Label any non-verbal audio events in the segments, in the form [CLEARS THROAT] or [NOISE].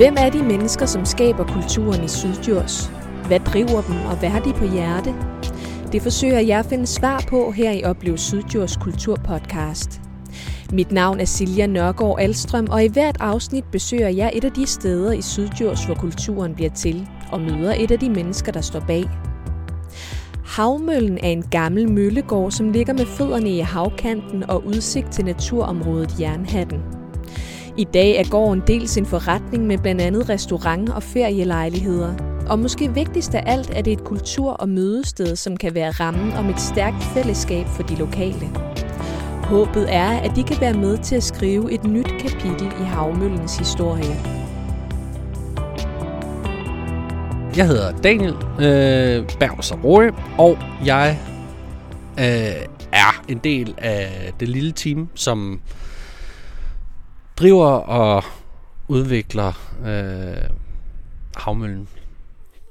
Hvem er de mennesker, som skaber kulturen i Syddjurs? Hvad driver dem, og hvad har de på hjerte? Det forsøger jeg at finde svar på her i Oplev Syddjurs Kulturpodcast. Mit navn er Silja Nørgaard Alstrøm, og i hvert afsnit besøger jeg et af de steder i Syddjurs, hvor kulturen bliver til, og møder et af de mennesker, der står bag. Havmøllen er en gammel møllegård, som ligger med fødderne i havkanten og udsigt til naturområdet Jernhatten. I dag er gården dels en forretning med blandt andet restaurant og ferielejligheder. Og måske vigtigst af alt er det et kultur- og mødested, som kan være rammen om et stærkt fællesskab for de lokale. Håbet er, at de kan være med til at skrive et nyt kapitel i havmøllens historie. Jeg hedder Daniel øh, Bergs Roe, og jeg øh, er en del af det lille team, som driver og udvikler øh, havmøllen.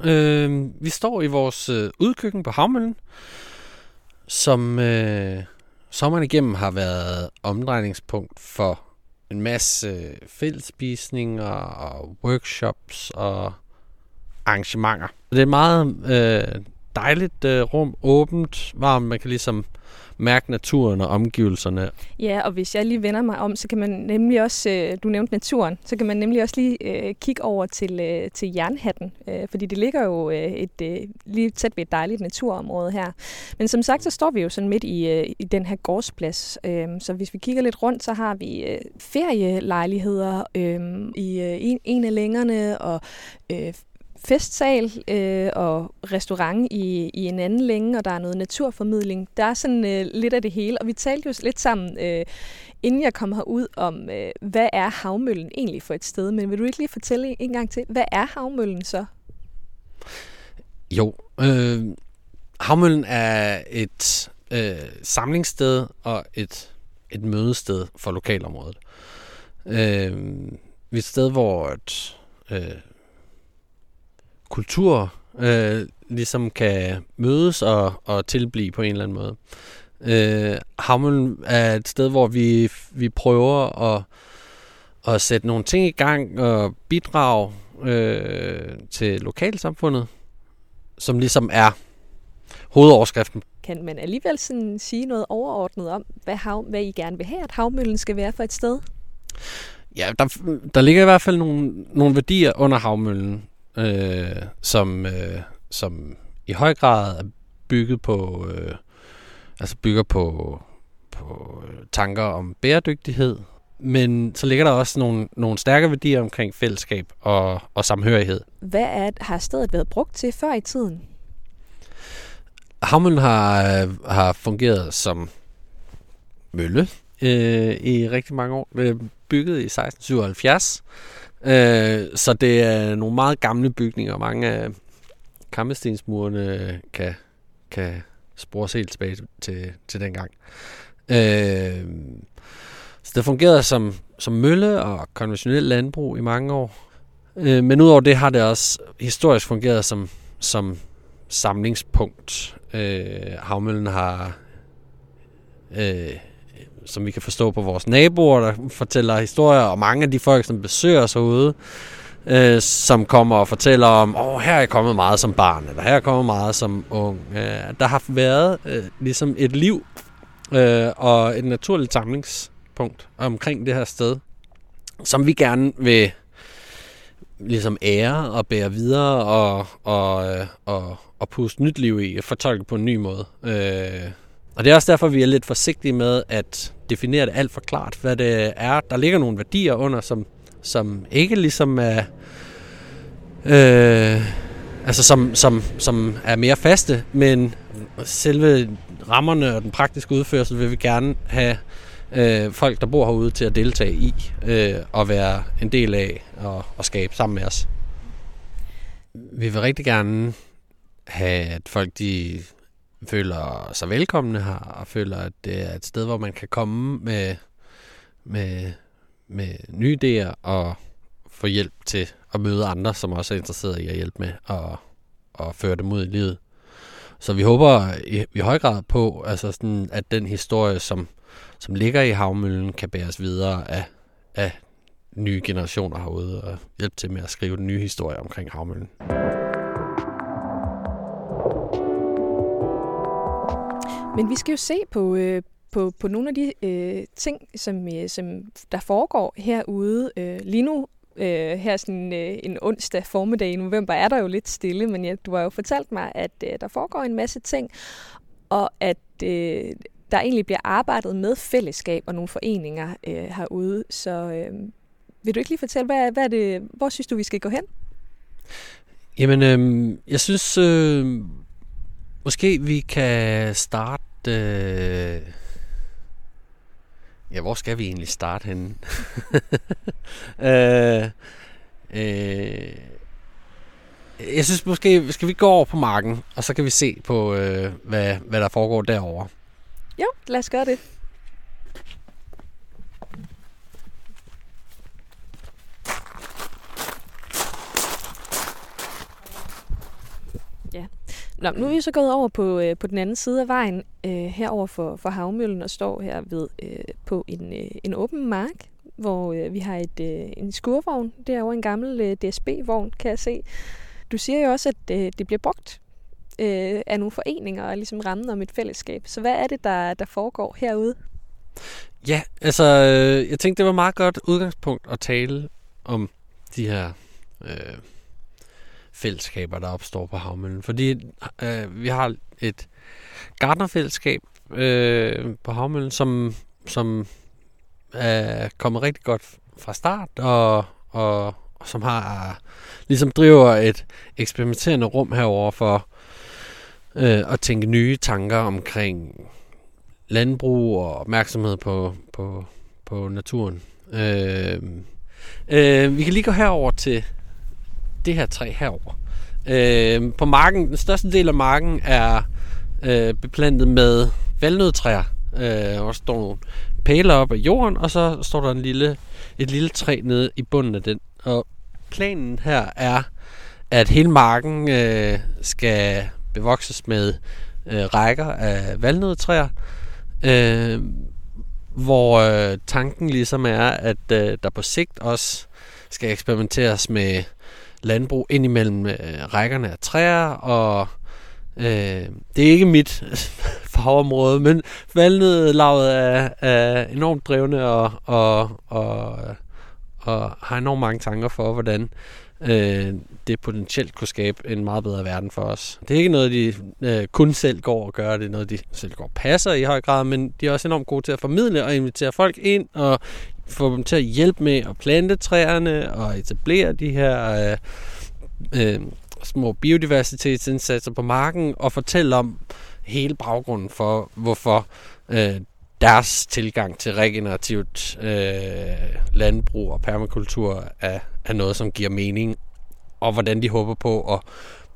Øh, vi står i vores øh, udkøkken på havmøllen, som øh, sommeren igennem har været omdrejningspunkt for en masse øh, fællesspisninger og workshops og arrangementer. Det er et meget øh, dejligt øh, rum, åbent, varmt. Man kan ligesom mærke naturen og omgivelserne. Ja, og hvis jeg lige vender mig om, så kan man nemlig også, øh, du nævnte naturen, så kan man nemlig også lige øh, kigge over til, øh, til Jernhatten, fordi det ligger jo et, lige tæt ved et dejligt naturområde her. Men som sagt, så står vi jo sådan midt i, i den her gårdsplads, øhm, så hvis vi kigger lidt rundt, så har vi ferielejligheder øhm, i en, en af længerne, og festsal øh, og restaurant i, i en anden længe, og der er noget naturformidling. Der er sådan øh, lidt af det hele, og vi talte jo lidt sammen, øh, inden jeg kom herud, om øh, hvad er havmøllen egentlig for et sted. Men vil du ikke lige fortælle en gang til, hvad er havmøllen så? Jo, øh, havmøllen er et øh, samlingssted og et, et mødested for lokalområdet. Øh, vi et sted, hvor et, øh, kultur øh, ligesom kan mødes og, og tilblive på en eller anden måde. Øh, Havmøllen er et sted, hvor vi, vi prøver at, at sætte nogle ting i gang og bidrage øh, til lokalsamfundet, som ligesom er hovedoverskriften. Kan man alligevel sådan sige noget overordnet om, hvad, hav, hvad I gerne vil have, at havmøllen skal være for et sted? Ja, der, der ligger i hvert fald nogle, nogle værdier under havmøllen, øh, som, øh, som i høj grad er bygget på, øh, altså bygger på, på tanker om bæredygtighed, men så ligger der også nogle, nogle stærke værdier omkring fællesskab og, og samhørighed. Hvad er, har stedet været brugt til før i tiden? Havmøllen har, har fungeret som mølle øh, i rigtig mange år. Er bygget i 1677, Øh, så det er nogle meget gamle bygninger. Mange af kampestensmurene kan, kan spores helt tilbage til, til dengang. Øh, så det fungerede som, som mølle og konventionel landbrug i mange år. Øh, men udover det har det også historisk fungeret som, som samlingspunkt. Øh, havmøllen har øh, som vi kan forstå på vores naboer, der fortæller historier, og mange af de folk, som besøger os herude, øh, som kommer og fortæller om, åh, oh, her er jeg kommet meget som barn, eller her er jeg kommet meget som ung. Øh, der har været øh, ligesom et liv øh, og et naturligt samlingspunkt omkring det her sted, som vi gerne vil ligesom ære og bære videre og, og, øh, og, og puste nyt liv i og fortolke på en ny måde. Øh, og det er også derfor, vi er lidt forsigtige med at definere det alt for klart, hvad det er. Der ligger nogle værdier under, som, som ikke ligesom er... Øh, altså som, som, som er mere faste, men selve rammerne og den praktiske udførsel vil vi gerne have øh, folk, der bor herude, til at deltage i øh, og være en del af og, og skabe sammen med os. Vi vil rigtig gerne have, at folk de føler sig velkomne her, og føler, at det er et sted, hvor man kan komme med, med, med nye idéer og få hjælp til at møde andre, som også er interesseret i at hjælpe med at, at føre dem ud i livet. Så vi håber i, i høj grad på, altså sådan, at den historie, som, som ligger i havmøllen, kan bæres videre af, af nye generationer herude og hjælpe til med at skrive den nye historie omkring havmøllen. Men vi skal jo se på, øh, på, på nogle af de øh, ting, som, øh, som der foregår herude. Øh, lige nu, øh, her sådan øh, en onsdag formiddag i november, er der jo lidt stille, men ja, du har jo fortalt mig, at øh, der foregår en masse ting, og at øh, der egentlig bliver arbejdet med fællesskab og nogle foreninger øh, herude. Så øh, vil du ikke lige fortælle, hvad, hvad er det, hvor synes du, vi skal gå hen? Jamen, øh, jeg synes, øh, måske vi kan starte... Øh Ja, hvor skal vi egentlig starte henne? [LAUGHS] øh, øh, jeg synes måske, skal vi gå over på marken, og så kan vi se på, øh, hvad, hvad der foregår derovre. Jo, lad os gøre det. Ja. Nå, nu er vi så gået over på, øh, på den anden side af vejen, øh, herover for, for havmøllen, og står her ved øh, på en, øh, en åben mark, hvor øh, vi har et, øh, en skurvogn. Derovre en gammel øh, DSB-vogn, kan jeg se. Du siger jo også, at øh, det bliver brugt øh, af nogle foreninger og ligesom rammen om et fællesskab. Så hvad er det, der, der foregår herude? Ja, altså, øh, jeg tænkte, det var et meget godt udgangspunkt at tale om de her øh, fællesskaber, der opstår på havmøllen. Fordi øh, vi har et gardnerfællesskab øh, på havmøllen, som, som øh, er kommet rigtig godt fra start, og, og, og som har ligesom driver et eksperimenterende rum herover for øh, at tænke nye tanker omkring landbrug og opmærksomhed på, på, på naturen. Øh, øh, vi kan lige gå herover til det her træ herover. Øh, på marken, den største del af marken er øh, beplantet med valnødtræer. Øh, og står nogle pæler op af jorden, og så står der en lille, et lille træ nede i bunden af den. Og planen her er, at hele marken øh, skal bevokses med øh, rækker af valnødtræer, øh, hvor øh, tanken ligesom er, at øh, der på sigt også skal eksperimenteres med landbrug ind imellem øh, rækkerne af træer, og øh, det er ikke mit [LAUGHS] fagområde, men valnødlaget er, er enormt drevne og, og, og, og har enormt mange tanker for, hvordan øh, det potentielt kunne skabe en meget bedre verden for os. Det er ikke noget, de øh, kun selv går og gør, det er noget, de selv går og passer i høj grad, men de er også enormt gode til at formidle og invitere folk ind og få dem til at hjælpe med at plante træerne og etablere de her øh, øh, små biodiversitetsindsatser på marken og fortælle om hele baggrunden for, hvorfor øh, deres tilgang til regenerativt øh, landbrug og permakultur er, er noget, som giver mening, og hvordan de håber på at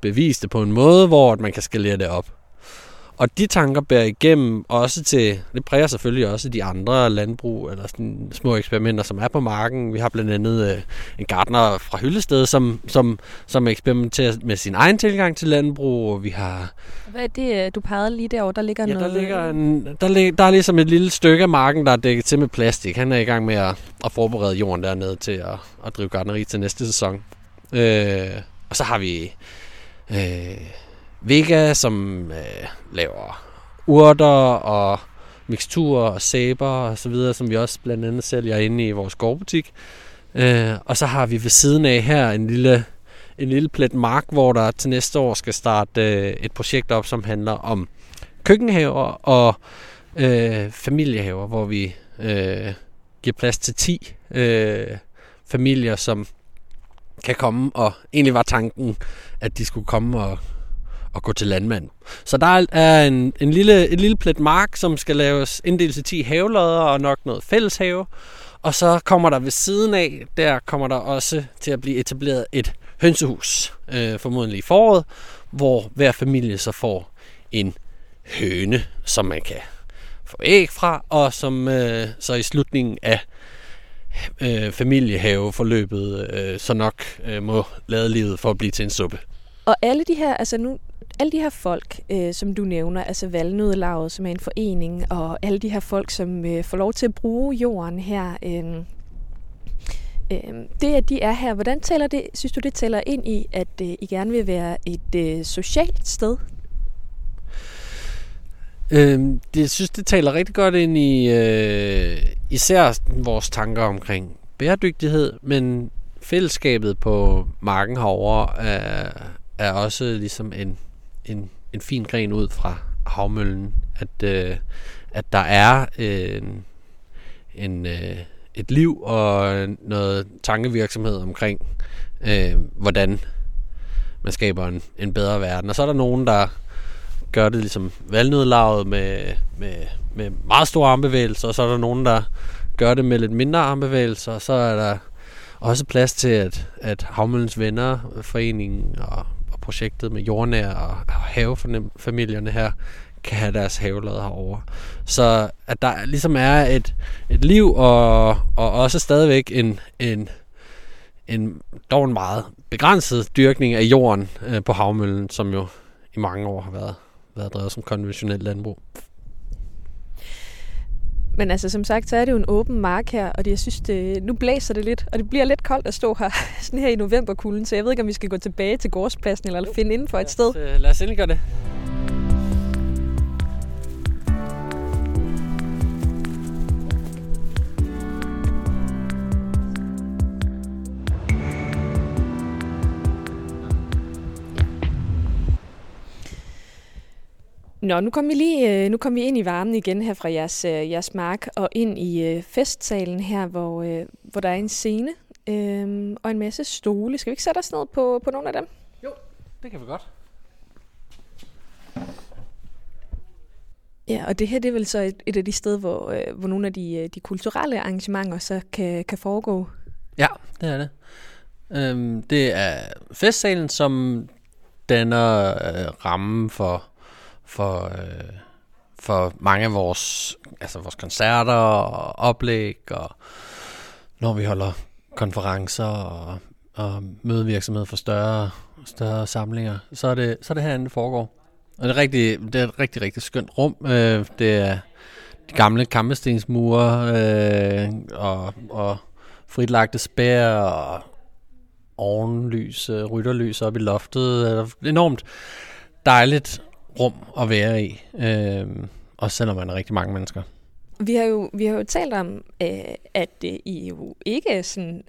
bevise det på en måde, hvor man kan skalere det op. Og de tanker bærer igennem også til, det præger selvfølgelig også de andre landbrug eller sådan små eksperimenter, som er på marken. Vi har blandt andet øh, en gartner fra Hyllested, som, som, som eksperimenterer med sin egen tilgang til landbrug. Og vi har... Hvad er det, øh, du pegede lige derovre? Der ligger ja, noget... der, ligger en, der, lig, der er ligesom et lille stykke af marken, der er dækket til med plastik. Han er i gang med at, at forberede jorden dernede til at, at drive gartneri til næste sæson. Øh, og så har vi... Øh, Vega, som øh, laver urter og miksturer og sæber og så videre, som vi også blandt andet sælger inde i vores gårdbutik. Øh, og så har vi ved siden af her en lille, en lille plet mark, hvor der til næste år skal starte øh, et projekt op, som handler om køkkenhaver og øh, familiehaver, hvor vi øh, giver plads til 10 øh, familier, som kan komme, og egentlig var tanken, at de skulle komme og at gå til landmand. Så der er en, en lille, et lille plet mark, som skal laves inddelt til 10 havelodder og nok noget fælleshave. Og så kommer der ved siden af, der kommer der også til at blive etableret et hønsehus, øh, formodentlig i foråret, hvor hver familie så får en høne, som man kan få æg fra, og som øh, så i slutningen af øh, familiehaveforløbet øh, så nok øh, må lade livet for at blive til en suppe. Og alle de her, altså nu, alle de her folk, øh, som du nævner, altså Valnødelaget, som er en forening, og alle de her folk, som øh, får lov til at bruge jorden her, øh, Øh, det, at de er her, hvordan tæller det, synes du, det tæller ind i, at øh, I gerne vil være et øh, socialt sted? Øh, det, jeg synes, det taler rigtig godt ind i øh, især vores tanker omkring bæredygtighed, men fællesskabet på marken herover er, er også ligesom en, en, en fin gren ud fra havmøllen, at, øh, at der er øh, en, en, øh, et liv og noget tankevirksomhed omkring, øh, hvordan man skaber en, en bedre verden. Og så er der nogen, der gør det ligesom valgnødlaget med, med, med meget store armbevægelser, og så er der nogen, der gør det med lidt mindre armbevægelser, og så er der også plads til, at, at Havmøllens Venner, foreningen og projektet med jordnær og havefamilierne her, kan have deres havelad herover. Så at der ligesom er et, et liv, og, og også stadigvæk en, en, en dog en meget begrænset dyrkning af jorden øh, på havmøllen, som jo i mange år har været, været drevet som konventionelt landbrug. Men altså, som sagt, så er det jo en åben mark her, og det, jeg synes, det, nu blæser det lidt, og det bliver lidt koldt at stå her, [LAUGHS] sådan her i novemberkulden, så jeg ved ikke, om vi skal gå tilbage til gårdspladsen, eller finde inden for et sted. Lad os, lad os gøre det. Nå, nu kom vi lige nu kom vi ind i varmen igen her fra jeres, jeres mark og ind i festsalen her, hvor, hvor der er en scene øhm, og en masse stole. Skal vi ikke sætte os ned på, på nogle af dem? Jo, det kan vi godt. Ja, og det her det er vel så et, et af de steder, hvor, hvor nogle af de, de kulturelle arrangementer så kan, kan foregå? Ja, det er det. Øhm, det er festsalen, som danner øh, rammen for for, øh, for mange af vores, altså vores koncerter og oplæg, og når vi holder konferencer og, og mødevirksomhed for større, større samlinger, så er det, så er det herinde, det foregår. Og det er, rigtig, det er et rigtig, rigtig skønt rum. Øh, det er de gamle kampestensmure øh, og, og fritlagte spær og ovenlys, rytterlys op i loftet. Det er enormt dejligt rum at være i, øh, også selvom man er rigtig mange mennesker. Vi har jo, vi har jo talt om, øh, at I jo ikke sådan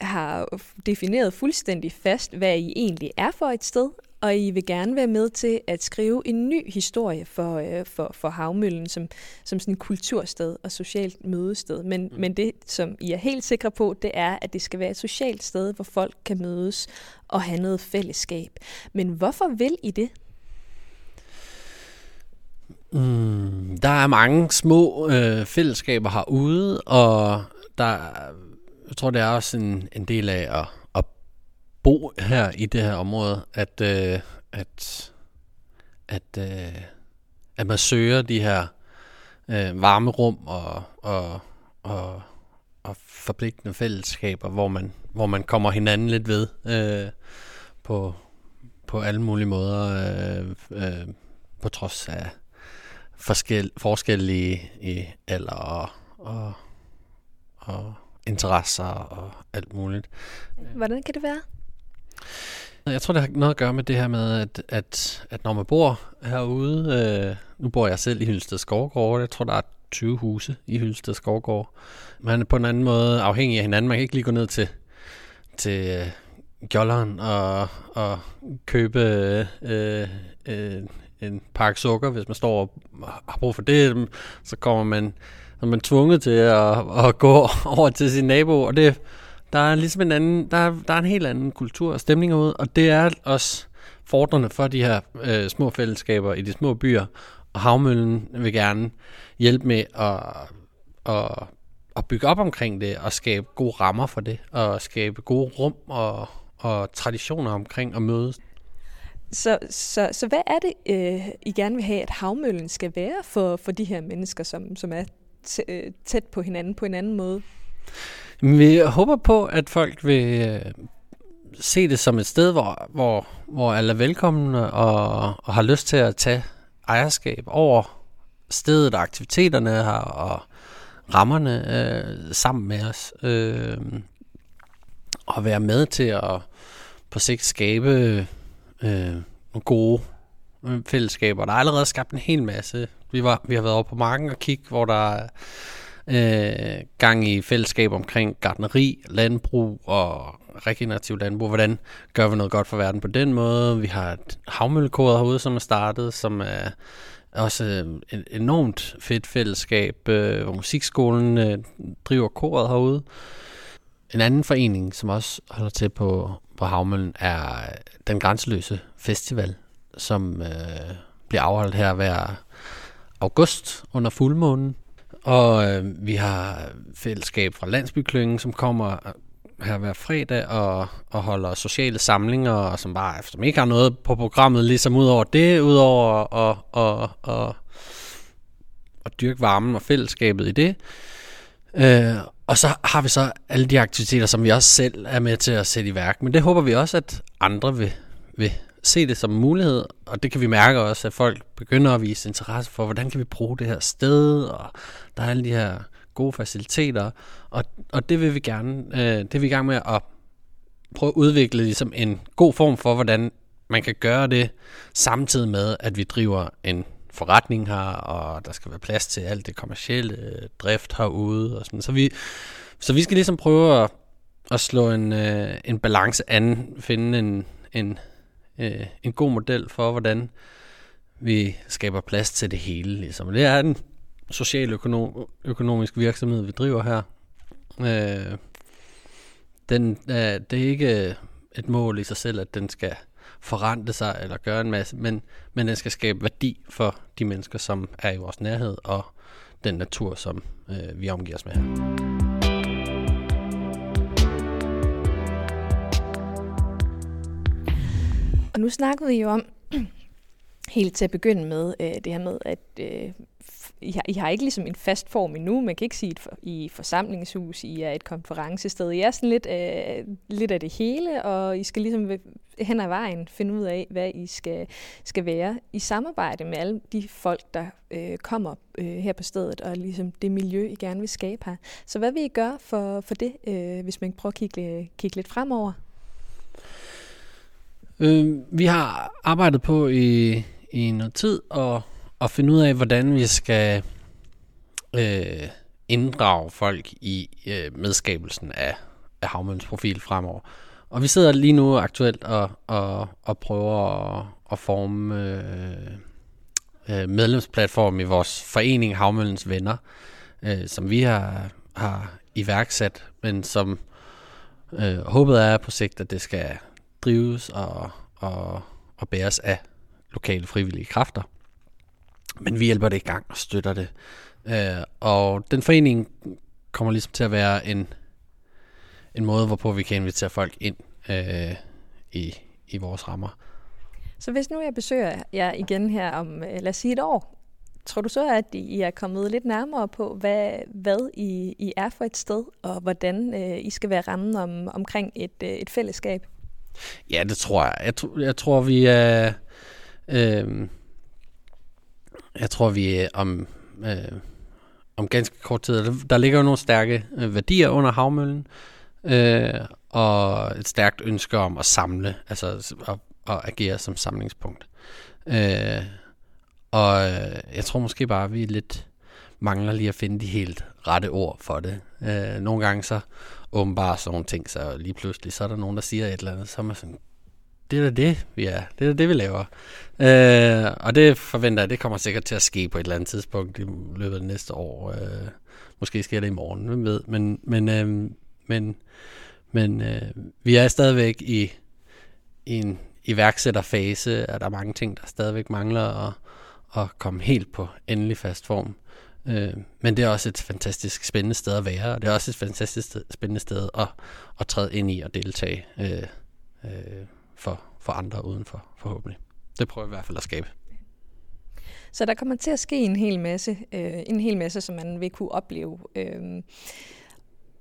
har defineret fuldstændig fast, hvad I egentlig er for et sted, og I vil gerne være med til at skrive en ny historie for, øh, for, for Havmøllen som, som sådan et kultursted og socialt mødested. Men, mm. men det, som I er helt sikre på, det er, at det skal være et socialt sted, hvor folk kan mødes og have noget fællesskab. Men hvorfor vil I det? Mm, der er mange små øh, fællesskaber herude, og der, jeg tror, det er også en, en del af at, at bo her i det her område, at, øh, at, at, øh, at man søger de her øh, varme rum og, og, og, og forpligtende fællesskaber, hvor man, hvor man kommer hinanden lidt ved øh, på, på alle mulige måder, øh, øh, på trods af forskel, forskellige i alder og, og, og interesser og alt muligt. Hvordan kan det være? Jeg tror, det har noget at gøre med det her med, at, at, at når man bor herude, øh, nu bor jeg selv i Hylsted Skovgård, jeg tror, der er 20 huse i Hylsted Skovgård. Man er på en anden måde afhængig af hinanden. Man kan ikke lige gå ned til, til øh, Gjolleren og, og købe øh, øh, en pakke sukker, hvis man står og har brug for det, så kommer man, så man tvunget til at, at gå [LAUGHS] over til sin nabo, og det, der er ligesom en anden, der er, der er en helt anden kultur og stemning ud, og det er også fordrende for de her øh, små fællesskaber i de små byer, og havmøllen vil gerne hjælpe med at, at, at bygge op omkring det, og skabe gode rammer for det, og skabe gode rum og, og traditioner omkring at mødes. Så, så, så hvad er det, øh, I gerne vil have, at havmøllen skal være for, for de her mennesker, som, som er øh, tæt på hinanden på en anden måde? Vi håber på, at folk vil øh, se det som et sted, hvor, hvor, hvor alle er velkomne og, og har lyst til at tage ejerskab over stedet og aktiviteterne her og rammerne øh, sammen med os. Øh, og være med til at på sigt skabe øh, nogle gode øh, fællesskaber. Der er allerede skabt en hel masse. Vi, var, vi har været over på marken og kigge, hvor der er øh, gang i fællesskab omkring gardneri, landbrug og regenerativ landbrug. Hvordan gør vi noget godt for verden på den måde? Vi har et havmøllekoder herude, som er startet, som er også øh, et enormt fedt fællesskab, øh, hvor musikskolen øh, driver koret herude. En anden forening, som også holder til på, på Havmøllen, er den grænseløse festival, som øh, bliver afholdt her hver august under fuldmånen. Og øh, vi har fællesskab fra Landsbyklyngen, som kommer øh, her hver fredag og, og holder sociale samlinger, og som bare, som ikke har noget på programmet, ligesom ud over det, ud over at, og, og, at dyrke varmen og fællesskabet i det. Øh, og så har vi så alle de aktiviteter, som vi også selv er med til at sætte i værk. Men det håber vi også, at andre vil, vil se det som en mulighed, og det kan vi mærke også, at folk begynder at vise interesse for, hvordan kan vi bruge det her sted, og der er alle de her gode faciliteter, og, og det vil vi gerne, øh, det er vi i gang med at prøve at udvikle ligesom en god form for, hvordan man kan gøre det, samtidig med, at vi driver en forretning her, og der skal være plads til alt det kommercielle øh, drift herude, og sådan. Så vi, så vi skal ligesom prøve at, at slå en, øh, en balance an, finde en, en, øh, en god model for, hvordan vi skaber plads til det hele. Ligesom. Det er en socialøkonomisk virksomhed, vi driver her. Øh, den, øh, det er ikke et mål i sig selv, at den skal forrente sig eller gøre en masse, men, men den skal skabe værdi for de mennesker, som er i vores nærhed, og den natur, som øh, vi omgiver os med her. Og nu snakkede vi jo om, [CLEARS THROAT] helt til at begynde med, øh, det her med, at øh, i, har, I har ikke ligesom en fast form endnu. Man kan ikke sige, at for, I forsamlingshus, I er et konferencested. I er sådan lidt, øh, lidt af det hele, og I skal ligesom hen ad vejen finde ud af, hvad I skal, skal være i samarbejde med alle de folk, der øh, kommer øh, her på stedet, og ligesom det miljø, I gerne vil skabe her. Så hvad vil I gøre for, for det, øh, hvis man prøver at kigge, kigge lidt fremover? Øh, vi har arbejdet på i, i noget tid og, og finde ud af, hvordan vi skal øh, inddrage folk i øh, medskabelsen af, af Havmølens profil fremover. Og vi sidder lige nu aktuelt og, og, og prøver at, at forme øh, øh, medlemsplatform i vores forening Havmøllens Venner, øh, som vi har, har iværksat, men som øh, håbet er på sigt, at det skal drives og, og, og bæres af lokale frivillige kræfter. Men vi hjælper det i gang og støtter det. Øh, og den forening kommer ligesom til at være en, en måde, hvorpå vi kan invitere folk ind øh, i, i vores rammer. Så hvis nu jeg besøger jer igen her om, øh, lad os sige et år, tror du så, at I er kommet lidt nærmere på, hvad, hvad I, I er for et sted, og hvordan øh, I skal være rammen om, omkring et, øh, et fællesskab? Ja, det tror jeg. Jeg, tr- jeg tror, vi er... Øh, jeg tror, vi er om... Øh, om ganske kort tid. Der, der ligger jo nogle stærke øh, værdier under havmøllen, øh, Øh, og et stærkt ønske om at samle, altså at, at agere som samlingspunkt. Øh, og øh, jeg tror måske bare, at vi lidt mangler lige at finde de helt rette ord for det. Øh, nogle gange så åbenbart sådan nogle ting, så lige pludselig, så er der nogen, der siger et eller andet, så er man sådan, det er da det, vi er. Det er da det, vi laver. Øh, og det forventer jeg, det kommer sikkert til at ske på et eller andet tidspunkt i løbet af det næste år. Øh, måske sker det i morgen, hvem ved. Men, men, øh, men, men øh, vi er stadigvæk i, i en iværksætterfase, og der er mange ting, der stadigvæk mangler at, at komme helt på endelig fast form. Øh, men det er også et fantastisk spændende sted at være, og det er også et fantastisk sted, spændende sted at, at træde ind i og deltage øh, øh, for, for andre udenfor, forhåbentlig. Det prøver jeg i hvert fald at skabe. Så der kommer til at ske en hel masse, øh, en hel masse, som man vil kunne opleve. Øh,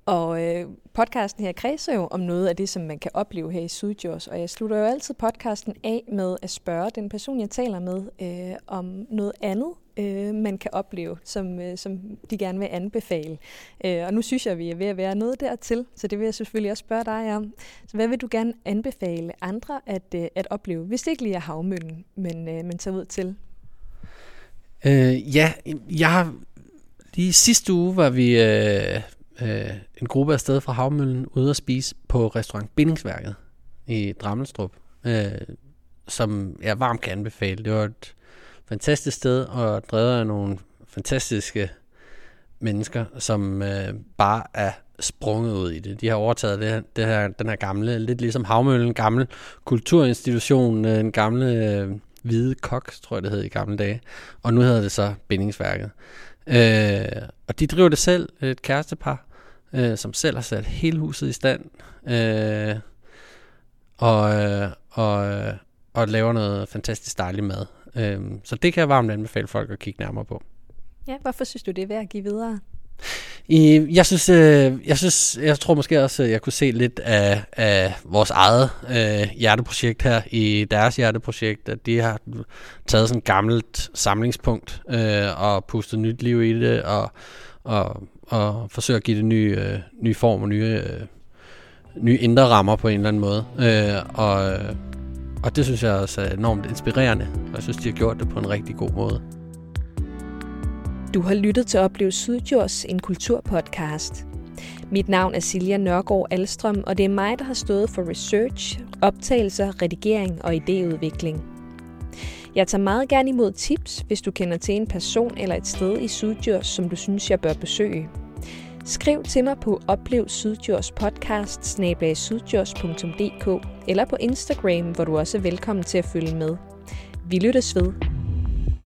og øh, podcasten her kredser jo om noget af det, som man kan opleve her i Sydjurs, og jeg slutter jo altid podcasten af med at spørge den person, jeg taler med, øh, om noget andet øh, man kan opleve, som, øh, som de gerne vil anbefale. Øh, og nu synes jeg, at vi er ved at være noget dertil, så det vil jeg selvfølgelig også spørge dig om. Så hvad vil du gerne anbefale andre at, øh, at opleve, hvis det ikke lige er havmøllen, men øh, man tager ud til? Øh, ja, jeg har lige sidste uge var vi øh, øh, en gruppe af sted fra Havmøllen ude at spise på restaurant Bindingsværket i Drammelstrup, øh, som jeg varmt kan anbefale. Det var et fantastisk sted og drevet af nogle fantastiske mennesker, som øh, bare er sprunget ud i det. De har overtaget det, det her, den her gamle, lidt ligesom Havmøllen, gamle kulturinstitution, øh, en gamle øh, hvide kok, tror jeg det hed i gamle dage. Og nu hedder det så Bindingsværket. Øh, og de driver det selv, et kærestepar, øh, som selv har sat hele huset i stand. Øh, og, øh, og, øh, og laver noget fantastisk dejlig mad. Øh, så det kan jeg varmt anbefale folk at kigge nærmere på. Ja, hvorfor synes du, det er værd at give videre? I, jeg synes, øh, jeg synes, jeg tror måske også, at jeg kunne se lidt af, af vores eget øh, hjerteprojekt her i deres hjerteprojekt, at de har taget sådan et gammelt samlingspunkt øh, og pustet nyt liv i det og, og, og forsøger at give det ny, øh, ny form og nye, øh, nye indre rammer på en eller anden måde. Øh, og, øh, og det synes jeg også er enormt inspirerende, og jeg synes, de har gjort det på en rigtig god måde. Du har lyttet til Oplev Sydjords, en kulturpodcast. Mit navn er Silja Nørgaard Alstrøm, og det er mig, der har stået for research, optagelser, redigering og idéudvikling. Jeg tager meget gerne imod tips, hvis du kender til en person eller et sted i Sydjurs, som du synes, jeg bør besøge. Skriv til mig på Oplev Sydjurs podcast eller på Instagram, hvor du også er velkommen til at følge med. Vi lyttes ved.